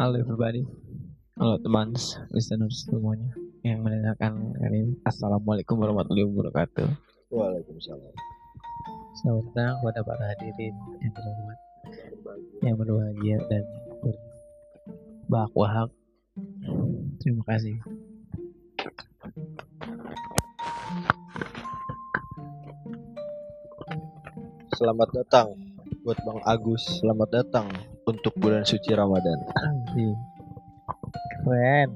Halo everybody. Halo teman listeners semuanya yang mendengarkan hari ini. Assalamualaikum warahmatullahi wabarakatuh. Waalaikumsalam. Selamat datang kepada para hadirin yang terhormat, yang berbahagia dan berbahak Terima kasih. Selamat datang buat Bang Agus. Selamat datang untuk bulan suci Ramadan. Anjing. Keren.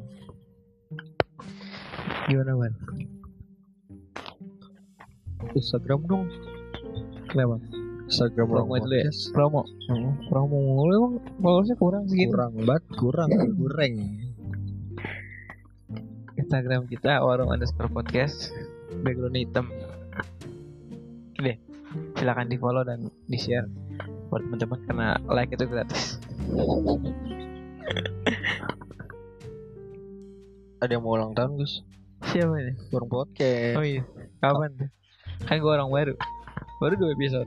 Gimana man? Instagram dong. Kenapa? Instagram Promo dulu ya? Promo. Promo mulu emang followersnya kurang segitu. Kurang banget, kurang, kurang. Instagram kita warung underscore podcast background hitam deh silakan di follow dan di share buat teman-teman karena like itu gratis Ada yang mau ulang tahun, Gus? siapa ini Warung Podcast. oh iya kapan tuh kan gue orang baru baru dua episode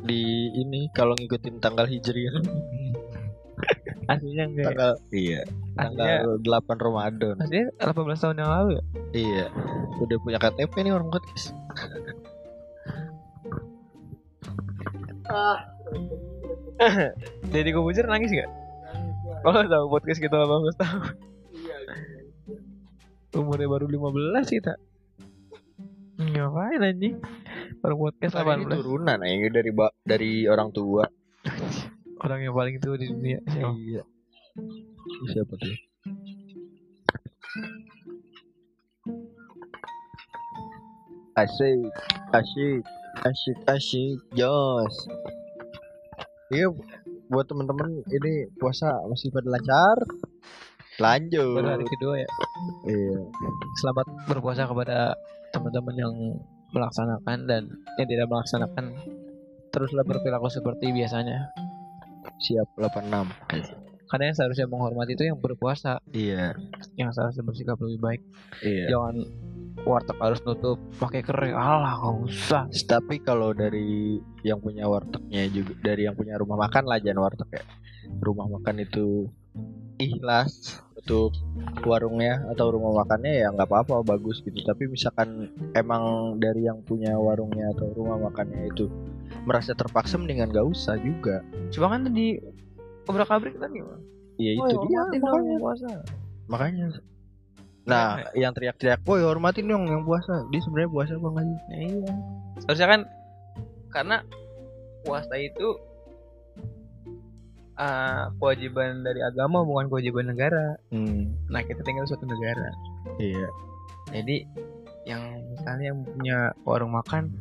Di ini kalau ngikutin tanggal Hijriah. aslinya enggak ya? tanggal iya, aslinya tanggal 8 Ramadan. aslinya 18 tahun yang lalu ya Iya. Udah punya KTP nih Warung Podcast. Deddy Kobuzer nangis gak? Oh tahu podcast kita 18 tahun Umurnya baru 15 kita Ngapain anjing? Baru podcast Kan ini 18 turunan ya dari dari orang tua. Orang yang paling tua di dunia siapa? Iya. Siapa tuh? Asik, asik, asik, asik, jos. Iya, buat teman-teman ini puasa masih pada lancar. Lanjut. Baru hari kedua ya Iya. Selamat berpuasa kepada teman-teman yang melaksanakan dan yang tidak melaksanakan Teruslah berperilaku seperti biasanya Siap 86. Karena yang seharusnya menghormati itu yang berpuasa Iya. Yang seharusnya bersikap lebih baik Iya. Jangan warteg harus nutup pakai kering alah gak usah Tapi kalau dari yang punya wartegnya juga dari yang punya rumah makan lah jangan warteg ya. Rumah makan itu ikhlas untuk warungnya atau rumah makannya ya nggak apa-apa bagus gitu. Tapi misalkan emang dari yang punya warungnya atau rumah makannya itu merasa terpaksa mendingan gak usah juga. Cuma kan tadi obrak abrik kan gimana? Ya itu dia hormatin dong makanya. puasa. makanya. Nah, yang teriak-teriak, "Woi, hormatin dong yang puasa." Dia sebenarnya puasa apa enggak sih? Iya. Seharusnya kan karena puasa itu eh, kewajiban dari agama bukan kewajiban negara. Hmm, Nah kita tinggal di suatu negara. iya. Jadi yang misalnya yang punya warung makan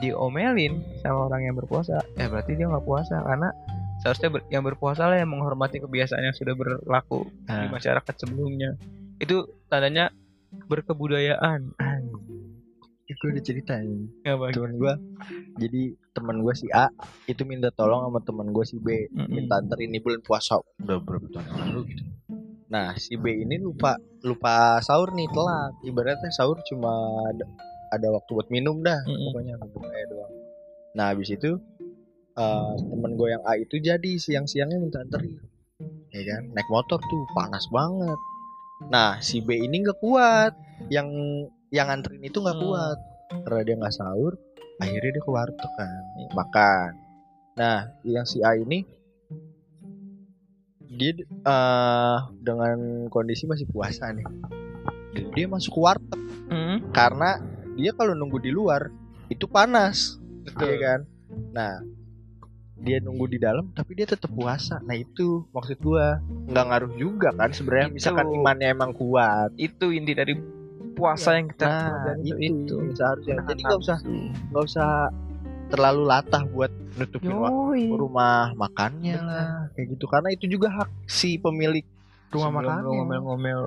diomelin sama orang yang berpuasa, ya berarti dia nggak puasa karena seharusnya ber- yang berpuasa lah yang menghormati kebiasaan yang sudah berlaku di Nah, masyarakat sebelumnya. Itu tandanya berkebudayaan. itu udah ceritain. Ya, temen gua jadi temen gua si A itu minta tolong sama temen gua si B. Mm-mm. minta anter ini bulan puasa. Udah berapa tahun yang lalu gitu. Nah si B ini lupa lupa sahur nih telat. Ibaratnya sahur cuma ada, ada waktu buat minum dah Mm-mm. pokoknya bubuknya doang. Nah habis itu eh, temen gue yang A itu jadi siang-siangnya minta anterin. Ya kan? Naik motor tuh panas banget nah si B ini nggak kuat. Yang yang anterin itu nggak Hmm. kuat. Karena dia nggak sahur akhirnya dia ke warteg kan. Makan. Nah yang si A ini dia eh, dengan kondisi masih puasa nih. Dia masuk ke warteg. Mm. karena dia kalau nunggu di luar itu panas. Iya kan? Nah dia nunggu di dalam tapi dia tetap puasa. Nah itu maksud gua. Nggak ngaruh juga kan sebenarnya Itu. misalkan imannya emang kuat. Itu inti dari puasa yang kita nah pelajari itu, itu. seharusnya. Jadi nggak usah nggak usah terlalu latah buat nutupin Yoi. rumah makannya lah kayak gitu. Karena itu juga hak si pemilik rumah makannya. ngomel-ngomel.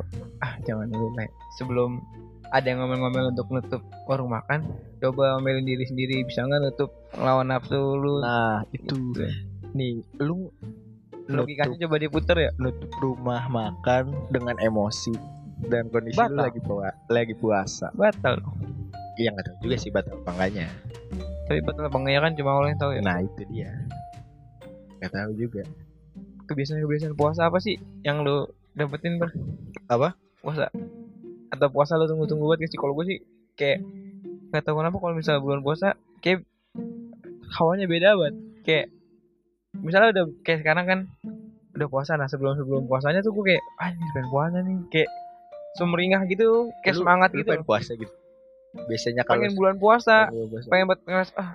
Ah jangan dulu sebelum ada yang ngomel-ngomel untuk nutup warung makan coba ngomelin diri sendiri bisa nggak nutup lawan nafsu lu nah itu Gitu. nih lu logikanya coba diputer ya nutup rumah makan dengan emosi dan kondisi lu Batal. lagi pua- lagi puasa batal Iya nggak tahu juga sih batal apa enggaknya. tapi batal apa enggaknya kan cuma Allah yang tahu ya Nah itu dia. Nggak tahu juga. kebiasaan-kebiasaan puasa apa sih yang lu dapetin ber Apa? puasa atau puasa lu tunggu-tunggu banget sih kalau gue sih kayak nggak tahu kenapa kalau misalnya bulan puasa kayak hawanya beda banget kayak misalnya udah kayak sekarang kan udah puasa nah sebelum sebelum puasanya tuh gue kayak ah ini pengen puasa nih kayak sumringah gitu kayak Lu- semangat Lu gitu pengen puasa gitu. Biasanya kalau pengen bulan puasa pengen puasa, pengen buat ngeras ah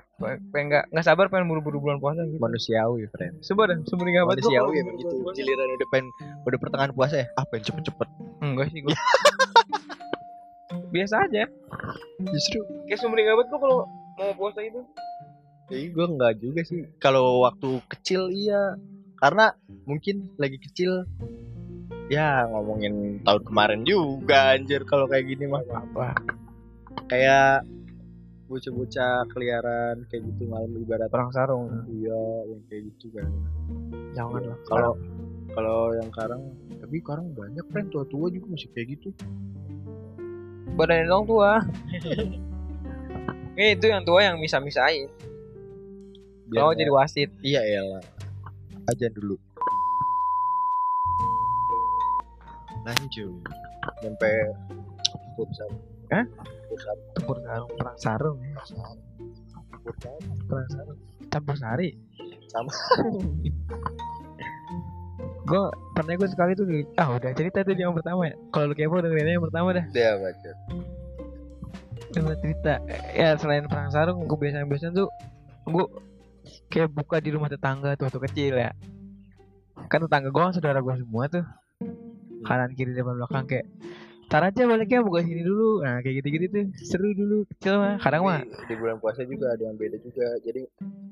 pengen nggak nggak sabar pengen buru-buru bulan puasa gitu manusiawi, friend. Coba dah sumringah banget Manusiawi gitu. bulan puasa. Giliran udah pengen udah pertengahan puasa ya, ah pengen cepet-cepet. enggak sih gue biasa aja. Justru. Kayak sumringah banget gua kalau mau puasa itu Iya, gue enggak juga sih. Kalau waktu kecil iya, karena mungkin lagi kecil ya ngomongin tahun kemarin juga anjir kalau kayak gini mah apa kayak bocah-bocah keliaran kayak gitu malam ibarat. Perang sarung. Iya yang kayak gitu kan. Jangan lah. Kalau kalau yang sekarang tapi sekarang banyak kan tua-tua juga masih kayak gitu badan orang tua. Eh itu yang tua yang bisa-misain Kalau nggak- jadi wasit. Iya elah aja dulu. Lanjut. Sampai futsal Hah? futsal tempur sarung. Perang sarung futsal perang sarung. Campur sari. Sama. gue pernah gue sekali tuh ah udah cerita tuh yang pertama ya. Kalau lu kepo dengerin yang pertama dah. Dia baca udah cerita. Ya selain perang sarung kebiasaan-kebiasaan tuh gue kayak buka di rumah tetangga tuh waktu kecil ya. Kan tetangga gue saudara gue semua tuh. Kanan kiri depan belakang kayak Tar aja baliknya buka sini dulu. Nah kayak gitu-gitu tuh. Seru dulu Kecil mah. Kadang mah Di- di bulan puasa juga ada yang beda juga. Jadi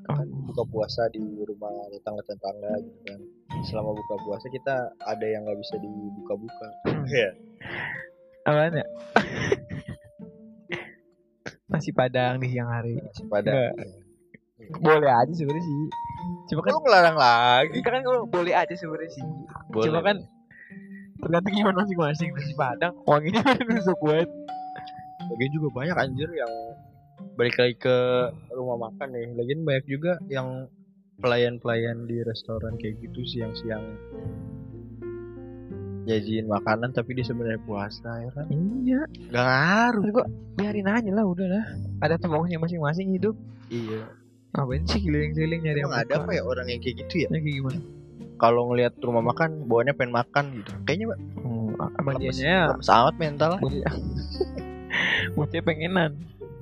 kan buka puasa di rumah tetangga-tetangga gitu kan selama buka puasa kita ada yang nggak bisa dibuka-buka. Iya. Apaan ya? Nasi padang di siang hari. Pada Boleh aja sebenarnya sih. Cuma kan Lu ngelarang lagi. Kan kalau boleh aja sebenarnya sih. Boleh. Cuma kan Tergantung gimana masing-masing. Nasi padang Wanginya nusuk banget. Lagian juga banyak anjir yang balik lagi ke rumah makan nih. Lagian banyak juga yang pelayan-pelayan di restoran kayak gitu siang-siang. Nyajiin makanan tapi dia sebenarnya puasa ya kan? Iya. Gak ngaruh. Gua biarin aja lah udah lah. Ada tempatnya masing-masing hidup. Iya. Ngapain sih keliling-keliling nyari emang ada apa ya orang yang kayak gitu ya? Ya kayak gimana? Kalau ngelihat rumah makan bawaannya pengen makan gitu. Kayaknya Mbak, Hmm, Emang dianya lemes. amat mental. Bocah Bocah pengenan.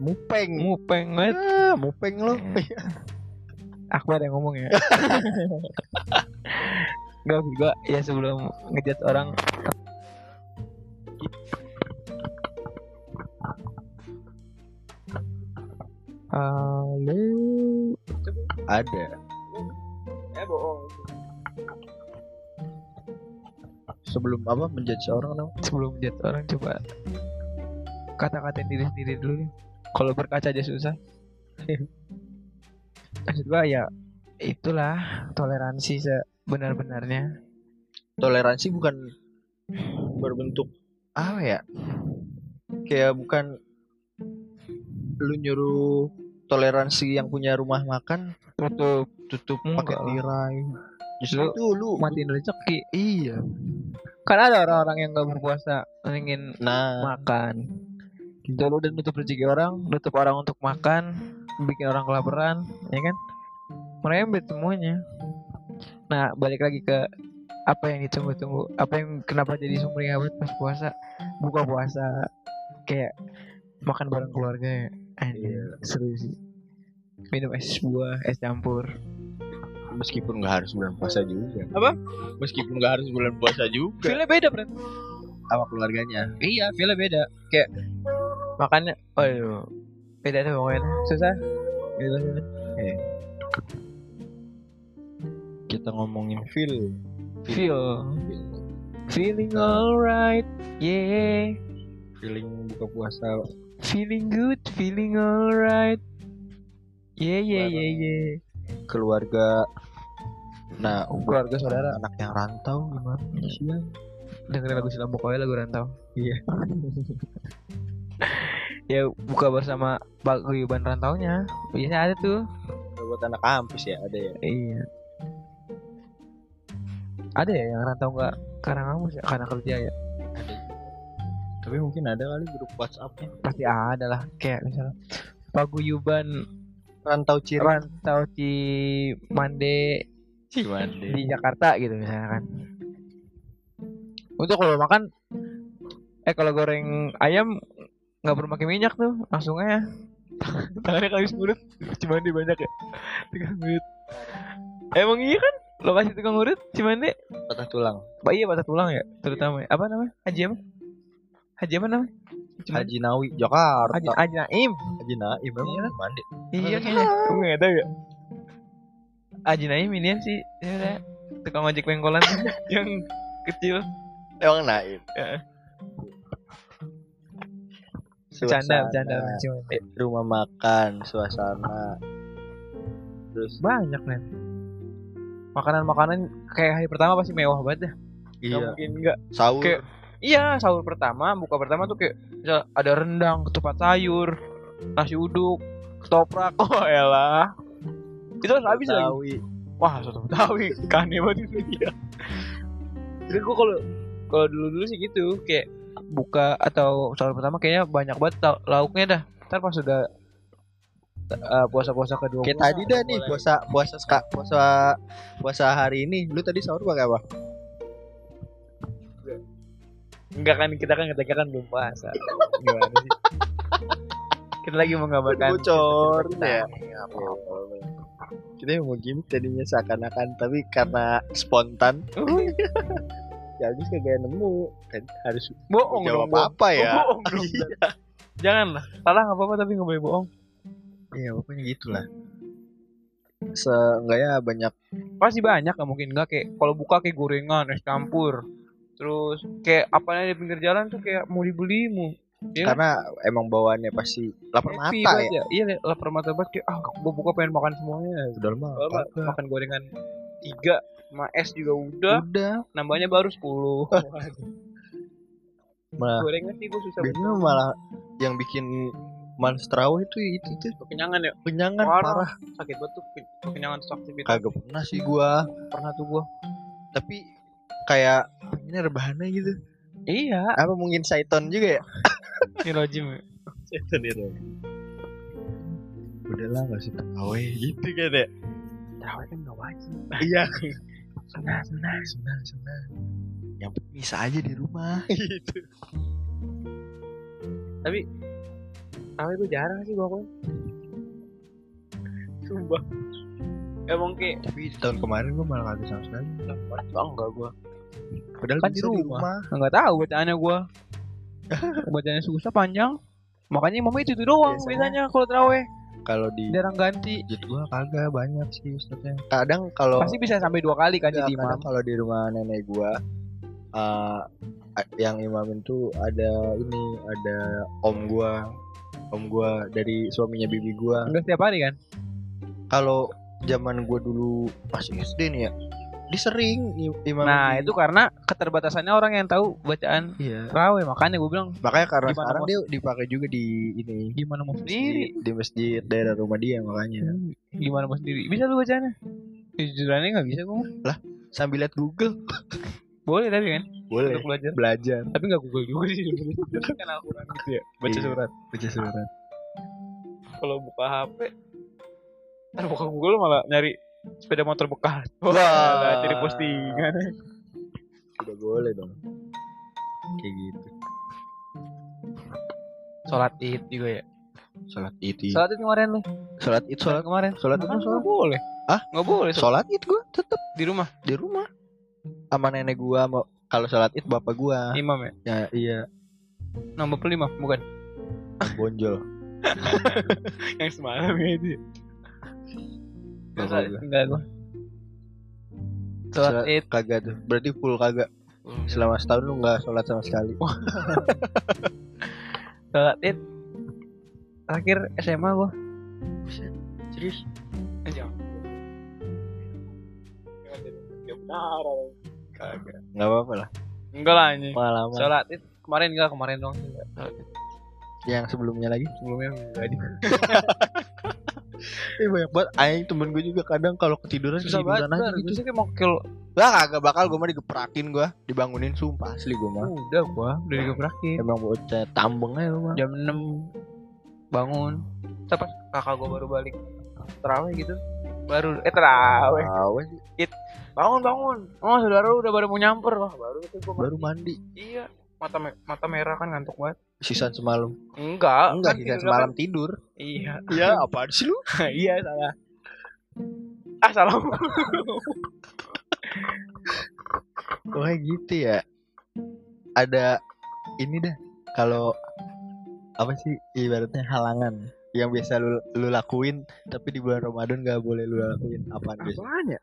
Mupeng. Mupeng banget ah, mupeng lo Akbar yang ngomong ya. Gak juga ya sebelum ngejat orang. Halo. Ada. Eh bohong. Sebelum apa menjudge orang dong? Sebelum ngejat orang coba Kata-katain diri sendiri dulu. Nih Kalau berkaca aja susah Maksud gua ya Itulah toleransi sebenar-benarnya toleransi bukan berbentuk apa ya? Kayak bukan lu nyuruh toleransi yang punya rumah makan Tutup tutup pakai tirai. Justru Lu itu lu Matiin rezeki. Iya. Kan ada orang-orang yang gak berpuasa Ingin nah. makan. Gitu lu udah nutup rezeki orang Nutup orang untuk makan Bikin orang kelaparan Ya kan? Merembet semuanya. Nah balik lagi ke Apa yang ditunggu-tunggu Apa yang kenapa jadi sumringah banget pas puasa? Buka puasa Kayak Makan bareng keluarga ya. Anjir, Seru sih. Minum es buah Es campur. Meskipun nggak harus bulan puasa juga. Apa? meskipun nggak harus bulan puasa juga. Feelnya beda Bro sama keluarganya. Iya, feelnya beda. Kayak makannya, aduh, beda tuh pokoknya. Susah. Gitu sih. kita ngomongin feel Feel, feeling alright, yeah. feeling buka puasa Feeling good, feeling alright. Yeah, yeah, yeah, yeah. keluarga nah Keluarga saudara anak yang rantau gimana sih dengerin lagu Silam Bokoy lagu Rantau. Iya. ya buka bersama paguyuban rantaunya. Biasanya ada tuh. buat anak kampus ya ada ya? Iya. ada ya yang rantau nggak karena kamu ya? Karena kerja ya? Ada tapi mungkin ada kali grup WhatsAppnya. Pasti ada lah kayak misalnya paguyuban rantau ciri. Rantau di Mande Cimande. di Jakarta gitu misalnya kan. Untuk kalau makan? Eh kalau goreng ayam nggak perlu pakai minyak tuh langsung aja. Tangannya kali mulut. Cimande banyak ya. Tukang urut emang iya kan? Lokasi tukang urut Cimande patah tulang. Pak iya patah tulang ya terutama ya. apa namanya? Haji apa? Haji apa namanya? Cimande. Haji Nawi Jakarta. Haji, Haji Naim. Haji Naim Iya. emang mandi. Iya kayaknya. Gue nggak tahu ya. Haji Naim ini sih? Ya tukang ojek pengkolan. Yang kecil. Emang Naim. Ya. Bercanda bercanda Suasana, Cimande rumah makan suasana. Terus banyak nih makanan-makanan kayak hari pertama pasti mewah banget ya iya. mungkin enggak sahur. Kayak- iya sahur pertama buka pertama tuh kayak misal ada rendang ketupat sayur nasi uduk ketoprak. Oh elah. Itu harus habis lagi. Wah soto betawi. Kane banget itu dia. Jadi gua kalau kalau dulu dulu sih gitu kayak buka atau sahur pertama kayaknya banyak banget tau- lauknya dah ntar pas sudah uh, puasa-puasa kedua Kayak tadi dah nih puasa puasa ska- puasa puasa hari ini. Lu tadi sahur pakai apa? Enggak kan kita kan ketika kan belum puasa. Gimana sih? Kita lagi menggambarkan Bocor kita. ya. Kita mau gimmick tadinya seakan-akan tapi karena spontan ya habis kagak nemu kan harus Bohong jawab dong. bohong. apa ya? Bohong dong. Jangan lah. Salah nggak apa-apa tapi nggak boleh bohong. Iya pokoknya gitulah. Seenggaknya banyak Pasti banyak nggak mungkin nggak kayak kalau buka kayak gorengan, es campur. Terus kayak apa di pinggir jalan tuh kayak mau dibeli mau. Iya kan? karena emang bawaannya pasti lapar Happy mata banget ya. Iya lapar mata banget kayak ah gua buka pengen makan semuanya. Udah mah. Kalau ma- kagak. makan gorengan tiga sama es juga udah Udah. nambahnya baru 10 Malah gorengan sih gue susah biasanya malah yang bikin males terawih itu itu tuh kenyangan ya kenyangan Parah. parah. sakit banget tuh ke- kenyangan tuh aktivitas Kagak pernah sih gua. pernah tuh gua Tapi kayak pengennya rebahannya gitu. iya Apa mungkin Saiton juga ya? nirojim ya Saiton itu. Udahlah gak usah terawih gitu kan ya. Terawih kan nggak wajib Iya. sunah sunah Senang senang. Yang penting bisa aja di rumah gitu. tapi terawih gue jarang sih gua kan sumpah emang kayak Tapi tahun kemarin gua malah kagak sama sekali. enggak gua Padahal Kan di bisa rumah. nggak tahu bacaannya gua bacaannya susah panjang makanya mama itu, itu doang Biasanya. biasanya kalau terawih Kalau di jarang ganti. masjid gua kagak banyak sih ustadznya. Kadang kalau pasti bisa sampai dua kali kan Enggak, jadi imam. kalau di rumah nenek gua eh, a- yang imamin tuh ada ini ada om gua. Om gua dari suaminya bibi gua. Enggak setiap hari kan? Kalau zaman gua dulu masih SD nih ya dia sering i- imam nah itu karena keterbatasannya orang yang tahu bacaan iya. terawih makanya gue bilang makanya karena Gimana sekarang mau- dia dipakai juga di ini gimana mau di, sendiri? di masjid daerah rumah dia makanya. Gimana mau sendiri? Bisa lu bacaannya? Jujurannya nggak bisa gue sambil lihat Google. Boleh tapi kan? Boleh. Untuk belajar. Belajar. Tapi nggak google juga sih. Kan Al-Quran gitu ya baca Iya. surat. baca surat. Kalau buka HP ntar buka Google malah nyari sepeda motor bekas. Wah. Wah, jadi postingan. Udah boleh dong. Kayak gitu. Sholat id juga ya? Sholat id sholat id kemarin lu sholat id sholat kemarin. Sholat id Kan sholat boleh. Ah? nggak boleh sholat id gua tetep. Di rumah? Di rumah. Sama nenek gua mau kalau sholat id bapak gua. Imam ya? Ya iya. Nomor lima bukan? Bonjol. Yang semalam ya itu Gua. enggak gua. Sholat id. kagak tuh. Berarti full kagak? Selama setahun lu nggak sholat sama sekali? Sholat id. Terakhir SMA gua. Serius? Jangan. Kagak. nggak apa-apa lah. Enggak lah ini. pengalaman. Sholat id. Kemarin enggak kemarin dong. Enggak. Yang sebelumnya lagi? Sebelumnya enggak di. eh banyak banget aing temen gue juga kadang kalau ketiduran Susah banget. aja gitu Biasanya kayak mau kill Lah kagak bakal gue mah digeprakin gue, dibangunin sumpah asli gue mah. Udah gua udah digebrakin. Emang bocah tambeng aja lu mah. Jam 6 bangun. Pas kakak gua baru balik terawih gitu. Baru eh terawih. Tahu sih. Bangun bangun. Oh saudara udah baru mau nyamper wah baru itu gua Baru mandi. Iya. Mata me- mata merah kan ngantuk banget. Sisan semalam. Enggak. Enggak kan tidur semalam tidur. kan- Iya. Iya, apaan sih lu? iya salah. Ah salah. Wah gitu ya. Ada ini dah. Kalau apa sih ibaratnya halangan yang biasa lu, lu lakuin tapi di bulan Ramadan gak boleh lu lakuin apaan? Apaan ya?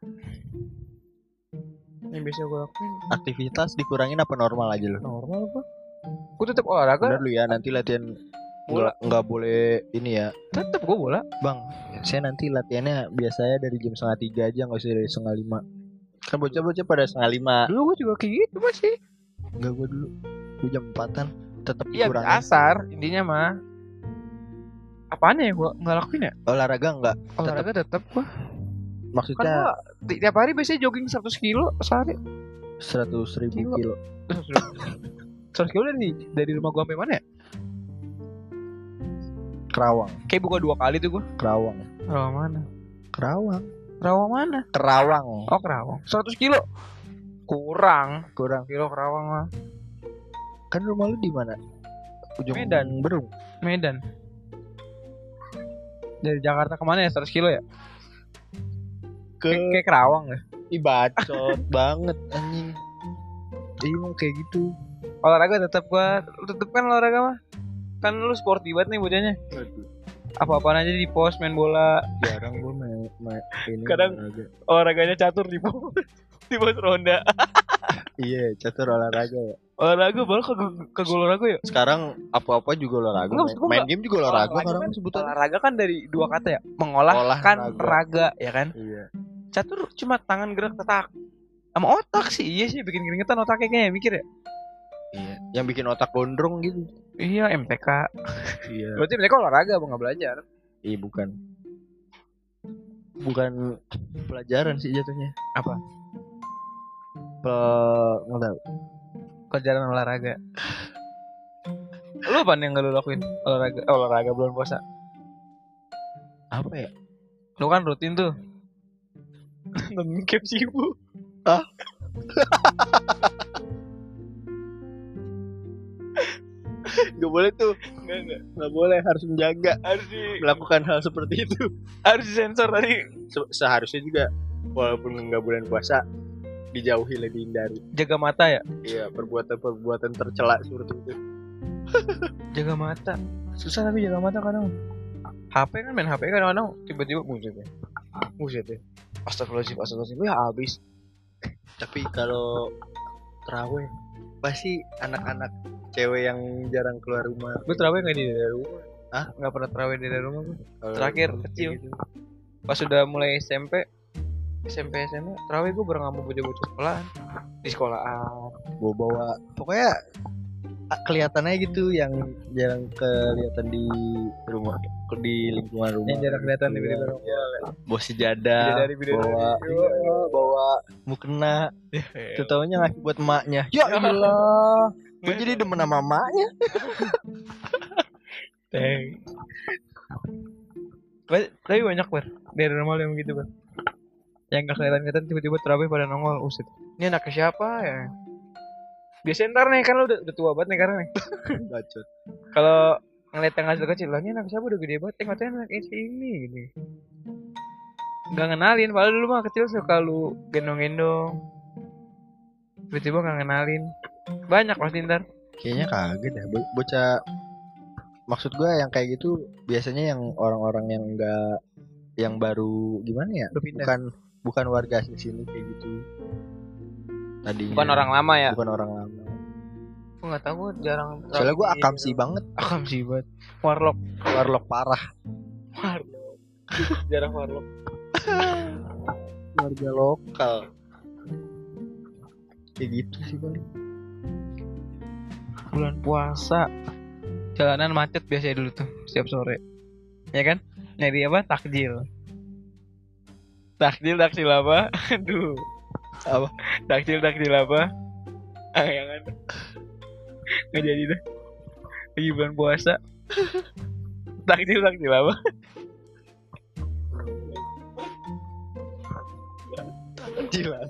Yang biasa gue lakuin Aktivitas dikurangin apa normal aja lu? normal gua. Gue tetap olahraga. Bener lu ya nanti latihan Bola. nggak nggak boleh ini ya Tetap gue bola. bang saya nanti latihannya biasanya dari jam setengah tiga aja nggak usah dari setengah lima kan bocah-bocah pada setengah lima Dulu gue juga kayak gitu masih. Enggak gue dulu Gue jam empatan Tetap Iya asar intinya mah. Apaan ya gue nggak lakuin ya? Olahraga enggak Olahraga tetap gua. Kan Maksudnya gua ti- tiap hari biasanya jogging 100 kilo sehari. 100 ribu Kilo. kilo 100 kilo dari dari rumah gua sampai mana ya? Kerawang Kayak buka dua kali tuh gua. Kerawang Kerawang mana? Kerawang Kerawang mana? Kerawang Oh Kerawang. 100 kilo. Kurang. Kurang Kilo Kerawang mah. Kan rumah lu di mana? Ujung Medan. Berung Medan. Dari Jakarta ke mana ya 100 kilo ya? Ke Kayak, kayak Kerawang ya. Ih bacot banget anjing Iya kayak gitu Olahraga tetap gua tetap kan olahraga mah. Kan lu sporty banget nih bocahnya. Apa-apaan aja di pos main bola. Jarang gue main, main ini Kadang- olahraga. Olahraganya catur di pos. di pos ronda. Iya catur olahraga ya Olahraga baru ke ke olahraga ya? Sekarang apa-apa juga olahraga Enggak, Main, gua main game juga olahraga Olahraga sekarang kan- sebutannya Olahraga kan dari dua kata ya. Mengolah Olah kan raga. raga ya kan. Iya Catur cuma tangan gerak tetak. Sama otak sih iya sih bikin keringetan otaknya kayaknya mikir ya. Iya Yang bikin otak gondrong gitu Iya MTK. Iya Berarti mereka olahraga apa nggak belajar? Iya bukan Bukan pelajaran sih jatuhnya Apa? Pe... nggak tahu. Pelajaran olahraga. Lu apa nih yang gak lu lakuin? Olahraga, eh, olahraga bulan puasa. Apa ya? Lu kan rutin tuh. Nonton game sibuk. Gak boleh tuh Enggak enggak. Gak boleh harus menjaga Harus di Melakukan hal seperti itu harus disensor tadi. Se- Seharusnya juga Walaupun nggak bulan puasa Dijauhi lah dihindari Jaga mata ya. Iya perbuatan-perbuatan tercela seperti itu Jaga mata. Susah tapi jaga mata kadang. HP kan main HP kadang-kadang tiba-tiba buset ya. Buset ya. Astagfirullahaladzim, astagfirullahaladzim. Ya habis. Tapi kalau terawih Pasti anak-anak cewek yang jarang keluar rumah Gue terawih nggak di dari rumah. Hah? Nggak pernah terawih di dari rumah gue. Kalau Terakhir kayak kecil. gitu. Pas sudah mulai SMP, SMP SMA, terawih gue bareng sama bocah-bocah sekolahan. Di sekolahan. bawa-bawa pokoknya ah, kelihatannya gitu yang jarang kelihatan di rumah di lingkungan rumah Yang jarang kelihatan di Iya. rumah. Bawa sejadah bidadari. bawa iya, bawa mukena Ya, Ketaunya ngasih buat emaknya ya iyalah gue jadi demen sama emaknya Teng. Tapi banyak ber dari rumah yang begitu ber. Yang gak kelihatan-kelihatan tiba-tiba terawih pada nongol usit. Ini anaknya siapa ya? Biasanya ntar nih kan lu udah, udah tua banget nih karena nih. bacot Kalau ngeliat yang kecil lah ini anak siapa udah gede banget. Eh katanya anak si ini gitu. Gak ngenalin, padahal dulu mah kecil suka lu gendong-gendong. Tiba-tiba gak ngenalin. Banyak pasti ntar. kayaknya kaget deh Bo- bocah maksud gue yang kayak gitu biasanya yang orang-orang yang enggak yang baru gimana ya bukan bukan warga asli sini kayak gitu tadinya Bukan orang lama ya. bukan orang lama Gue gak tau gue jarang. soalnya gue terawih. akam sih banget Akam sih banget. Warlock. warlock parah Warlock. jarang warlock. warga lokal. Kayak gitu sih paling. Bulan puasa. Jalanan macet biasanya dulu tuh setiap sore. Ya kan? Nyari apa? Takjil. Takjil takjil apa? Aduh. Apa? takjil takjil apa? Ah jangan nggak jadi dah lagi bulan puasa. Takjil takjil apa Jelas.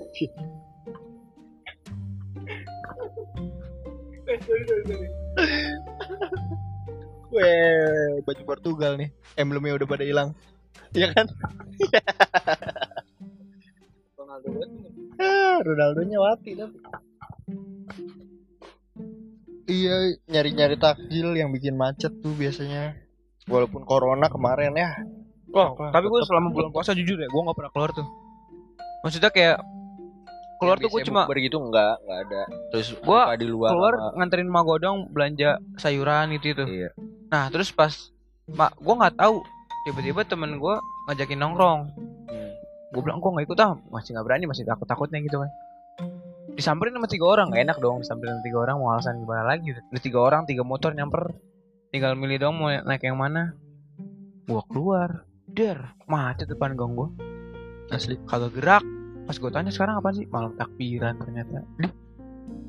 Weh, baju Portugal nih. Emblemnya udah pada hilang. Iya kan? Ah, Ronaldonya mati tapi. Iya, nyari-nyari takjil yang bikin macet tuh biasanya. Walaupun corona kemarin ya. Wah, tapi gue selama bulan puasa jujur ya, gue nggak pernah keluar tuh. Maksudnya kayak keluar tuh gue cuma begitu enggak, enggak ada. Terus Gua buka di luar keluar sama- nganterin mak gue dong belanja sayuran itu itu. Iya. Nah terus pas mak gue nggak tahu tiba-tiba temen gue ngajakin nongkrong. Hmm. Gue bilang gue nggak ikut ah, masih nggak berani, masih takut takutnya gitu kan. Disamperin sama tiga orang, gak enak dong disamperin sama tiga orang mau alasan gimana lagi? Udah tiga orang, tiga motor nyamper, tinggal milih dong mau naik yang mana. Gue keluar, der macet depan gang gue. Asli. kagak gerak. Pas gue tanya sekarang apa sih? Malam takbiran ternyata.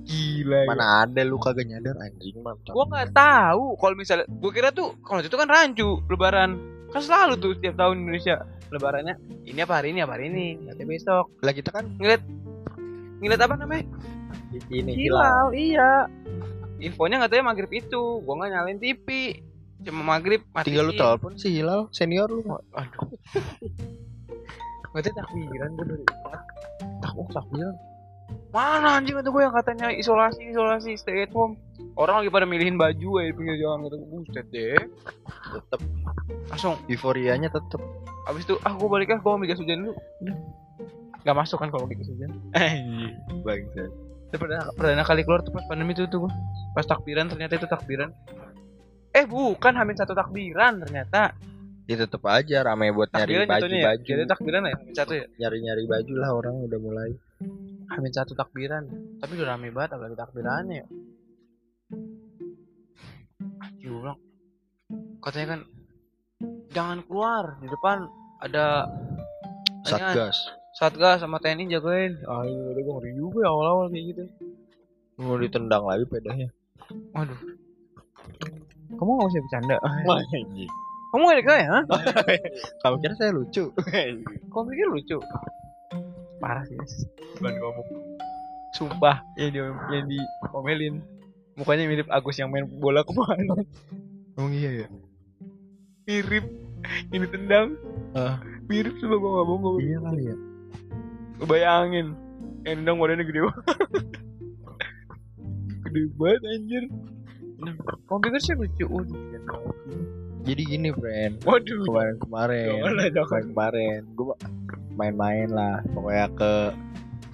Gila ya. Mana ada lu kagak nyadar anjing mantap. gue nggak tahu. Kalau misalnya gue kira tuh kalau itu kan rancu lebaran. Kan selalu tuh setiap tahun Indonesia. Lebarannya ini apa hari ini apa hari ini? Nanti besok. Lah kita kan ngeliat ngeliat apa namanya? Ini hilal iya. Infonya nggak tahu ya maghrib itu. Gue nggak nyalain TV cuma maghrib mati Tinggal lu telepon si Hilal senior lu. aduh tahu takbiran gue dari empat tak oh takbiran. Mana anjing kata gue yang katanya isolasi isolasi stay at home. Orang lagi pada milihin baju ya di pinggir jalan kata gue buset deh. Tetep. Langsung. Euforianya tetep. abis itu ah gue balik ah gue ambil gas hujan dulu. Nggak masuk kan kalau gas hujan. Anjing. Bangsat. itu perdana, perdana kali keluar tuh pas pandemi itu tuh gue pas takbiran ternyata itu takbiran. Eh bukan hamil satu takbiran ternyata Ya tetep aja rame buat nyari jatuhnya ya baju-baju. jadi takbiran ya hamil satu ya Nyari-nyari baju lah orang udah mulai. hamil satu takbiran tapi udah rame banget apalagi takbirannya ya bilang katanya kan jangan keluar di depan ada Satgas. satgas sama TNI jagain ah iya udah gue ngeri juga ya awal-awal kayak gitu Mau ditendang lagi pedanya. waduh kamu gak usah bercanda. Kamu gak ada ya Kamu kira saya lucu? kamu pikir lucu? Parah sih bukan ngomong sumpah yang di yang diomelin. Mukanya mirip Agus yang main bola ke mana? Oh iya ya. mirip. Ini tendang. Ah. mirip coba gua nggak bohong. Iya kali ya. Gua bayangin yang tendang badannya gede banget. Gede banget anjir. Kamu pikir sih lucu? Waduh Jadi gini, friend. waduh Kemarin-kemarin. Jangan lah, jangan. Kemarin-kemarin gue main-main lah pokoknya ke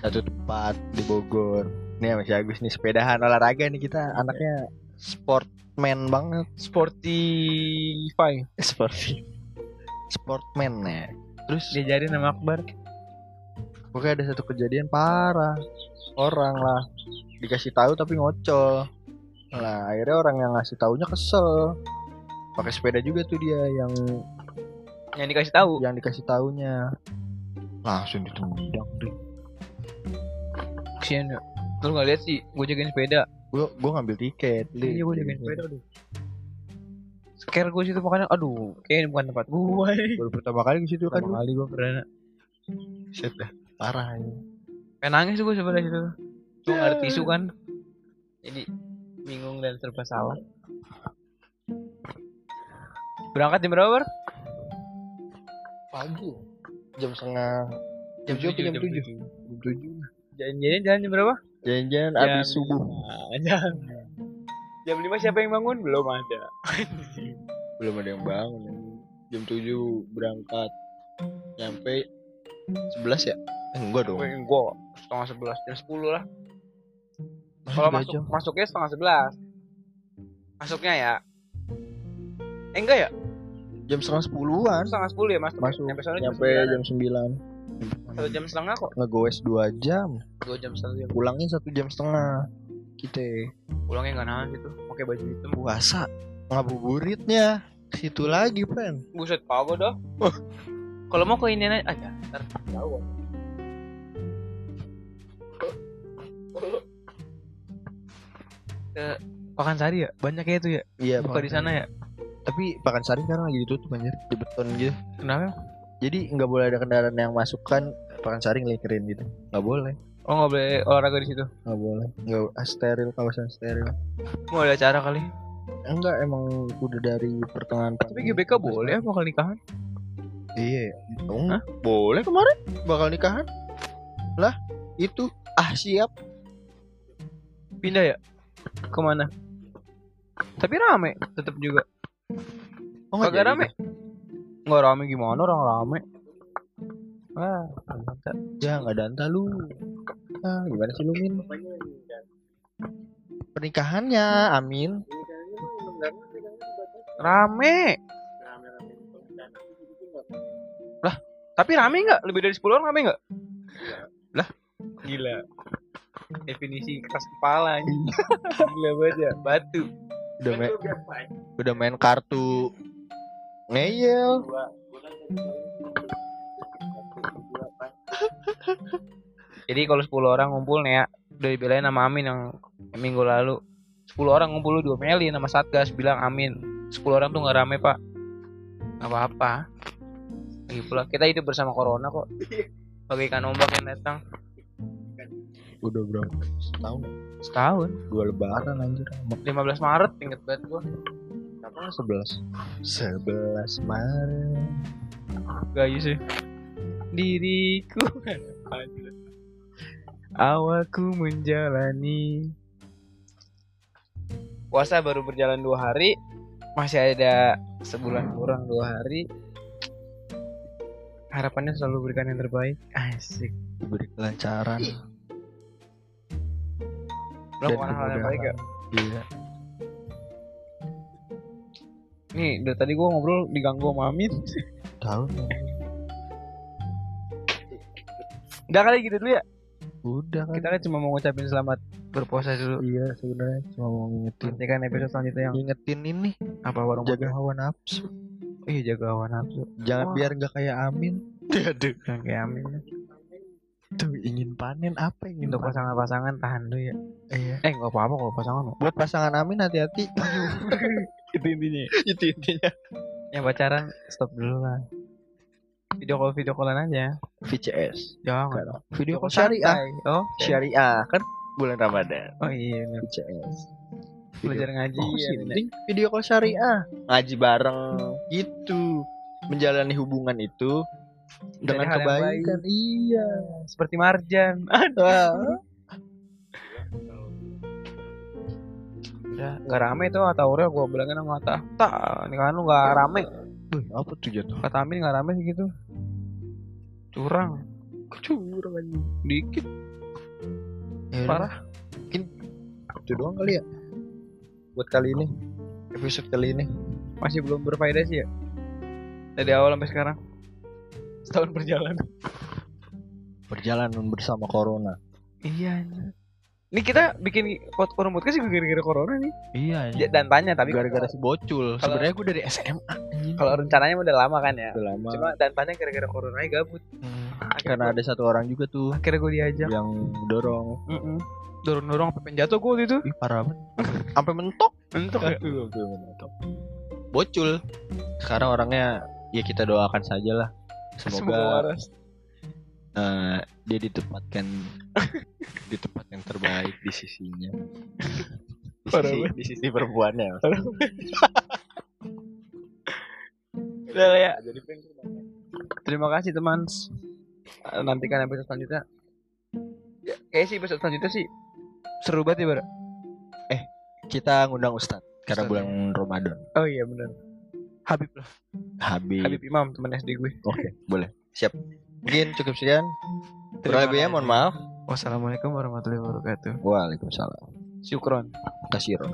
satu tempat di Bogor. Nih masih Agus nih sepedahan olahraga nih kita anaknya sportman banget. Sportify Sporty. Sportman ya. Terus diajarin sama Akbar pokoknya ada satu kejadian parah. Orang lah dikasih tahu tapi ngocol. Nah, akhirnya orang yang ngasih taunya kesel. Pakai sepeda juga tuh dia yang yang dikasih tahu yang dikasih taunya. Langsung ditendang deh. kesian ya lu nggak lihat sih gue jagain sepeda Gue gue ngambil tiket. Iya gue jagain sepeda aduh scare gue situ makanya aduh kayaknya bukan tempat gue Baru pertama kali ke situ kan. pertama kali gue pernah Set dah. Parah ini. pengen nangis gue sebelah situ gue ada tisu kan jadi bingung dan serba salah berangkat jam berapa Bar? Pagi. Jam setengah jam Tujuh jam tujuh? tujuh jam tujuh. jalan-jalan jalan jam berapa Jalan-jalan Jam- abis subuh. jam jam lima siapa yang bangun belum ada Belum ada yang bangun. Jam tujuh berangkat. Nyampe sebelas ya? Eh, enggak dong. gue setengah sebelas jam sepuluh lah kalau masuk jam. masuknya setengah sebelas masuknya ya eh enggak ya? Jam setengah sepuluhan. Setengah sepuluh ya mas? Masuk. Sampai sana ya? jam sembilan satu jam setengah kok? Ngegoes dua jam. Dua jam setengah pulangnya satu jam setengah. Kita. Pulangnya nggak nahan gitu pakai baju hitam. Puasa. Ngabuburitnya. Situ lagi friend buset pago dah. Kalau mau ke ini aja ah, ntar. Tau. ke eh, Pakansari ya? Banyak ya itu ya? Iya buka di sana ya? Tapi Pakansari sekarang lagi ditutup anjir, di beton gitu. kenapa Jadi nggak boleh ada kendaraan yang masuk kan Pakansari ngelikerin gitu. Nggak boleh. oh nggak boleh olahraga di situ Nggak boleh. Nggak ah, steril kawasan steril. mau ada acara kali Enggak emang udah dari pertengahan tapi GBK boleh ya bakal nikahan Iya. Oh, boleh kemarin bakal nikahan. Lah, itu ah siap. pindah ya ke mana tapi rame tetap juga Oh, kagak jadi rame. nggak rame gimana orang rame? Ah mantap. Ya nggak danta lu. Ah, gimana sih lu Min? Pernikahannya, Amin. rame. Lah tapi rame nggak? Lebih dari 10 orang rame nggak? Lah. Gila. Definisi keras kepala gila banget ya. Batu Udah main, udah main. kartu ngeyel. jadi kalau 10 orang ngumpul nih ya udah dibelain sama Amin yang minggu lalu. 10 orang ngumpul lu diomelin sama Satgas bilang Amin 10 orang tuh nggak rame pak. Nggak apa-apa. Lagi pula kita hidup bersama corona kok. Bagaikan ombak yang datang. Udah berapa? Setahun. setahun Dua lebaran anjir. 15 Maret inget banget gua Kenapa sebelas? Sebelas Maret. Gayu sih diriku awalku menjalani puasa baru berjalan dua hari masih ada sebulan kurang dua hari harapannya selalu berikan yang terbaik asik Diberi kelancaran. Melakukan hal yang baik ya Iya. nih dari tadi gua ngobrol diganggu sama Amin Tahu. udah kali gitu dulu ya Udah kan. kita kan cuma mau ngucapin selamat berpuasa dulu Iya sebenarnya cuma mau ngingetin. nanti kan episode selanjutnya yang Ngingetin ini apa warung jaga hawa nafsu. Iya jaga hawa nafsu Jangan biar nggak kayak Amin. Aduh. Jangan kayak Amin Tuh ingin panen apa ingin Untuk pasangan-pasangan tahan dulu ya Iya. Eh nggak apa-apa kalau pasangan. Buat pasangan Amin hati-hati. Itu intinya Itu intinya. Yang pacaran stop dulu lah Video call video callan aja VCS. Jangan Video call syariah. Oh Syariah kan bulan Ramadan. Oh iya. VCS. Belajar ngaji Oh, ya, penting video call syariah. Ngaji bareng gitu. Menjalani hubungan itu dengan hal yang kebaikan. Iya. Seperti Marjan. Udah nggak rame tuh Kata Aurel gue bilangin sama Atta Tak ini kan lu nggak rame Wih, apa tuh jatuh? Kata Amin nggak rame segitu Curang Curang aja. Dikit Ya udah. Parah Itu doang kali ya. Buat kali ini. Episode kali ini. Masih belum berfaedah sih ya Dari awal sampai sekarang Setahun perjalanan Perjalanan bersama Corona. Iya. Ini kita bikin pot forum podcast juga gara-gara corona nih. Iya. Ya, dan tanya tapi gara-gara si bocul. Sebenarnya gue dari SMA. kalau rencananya udah lama kan ya. Udah lama. Cuma dan tanya gara-gara corona aja gabut. Hmm, Karena ada satu orang juga tuh Akhirnya gue diajak. yang dorong. Mm Dorong-dorong sampai pengen jatuh gue waktu itu. Ih parah banget. Sampai mentok. Mentok ya. Sampai mentok. Bocul. Sekarang orangnya ya kita doakan saja lah. Semoga waras. eh, dia ditempatkan di tempat yang terbaik di sisinya. Di Parah sisi, di sisi perempuannya. Udah ya. Terima kasih teman. Eh, Nantikan episode selanjutnya. Ya, kayak sih episode selanjutnya sih seru banget ya, Bar. Kita ngundang Ustadz karena Ustadz, bulan Ramadan. Oh iya benar. Habib lah. Habib. Habib Imam teman SD gue. Oke, boleh. Siap. Mungkin cukup sekian. Terima Kurang lebihnya kasih. mohon maaf. Wassalamualaikum warahmatullahi wabarakatuh. Waalaikumsalam. Syukron. Kasiron.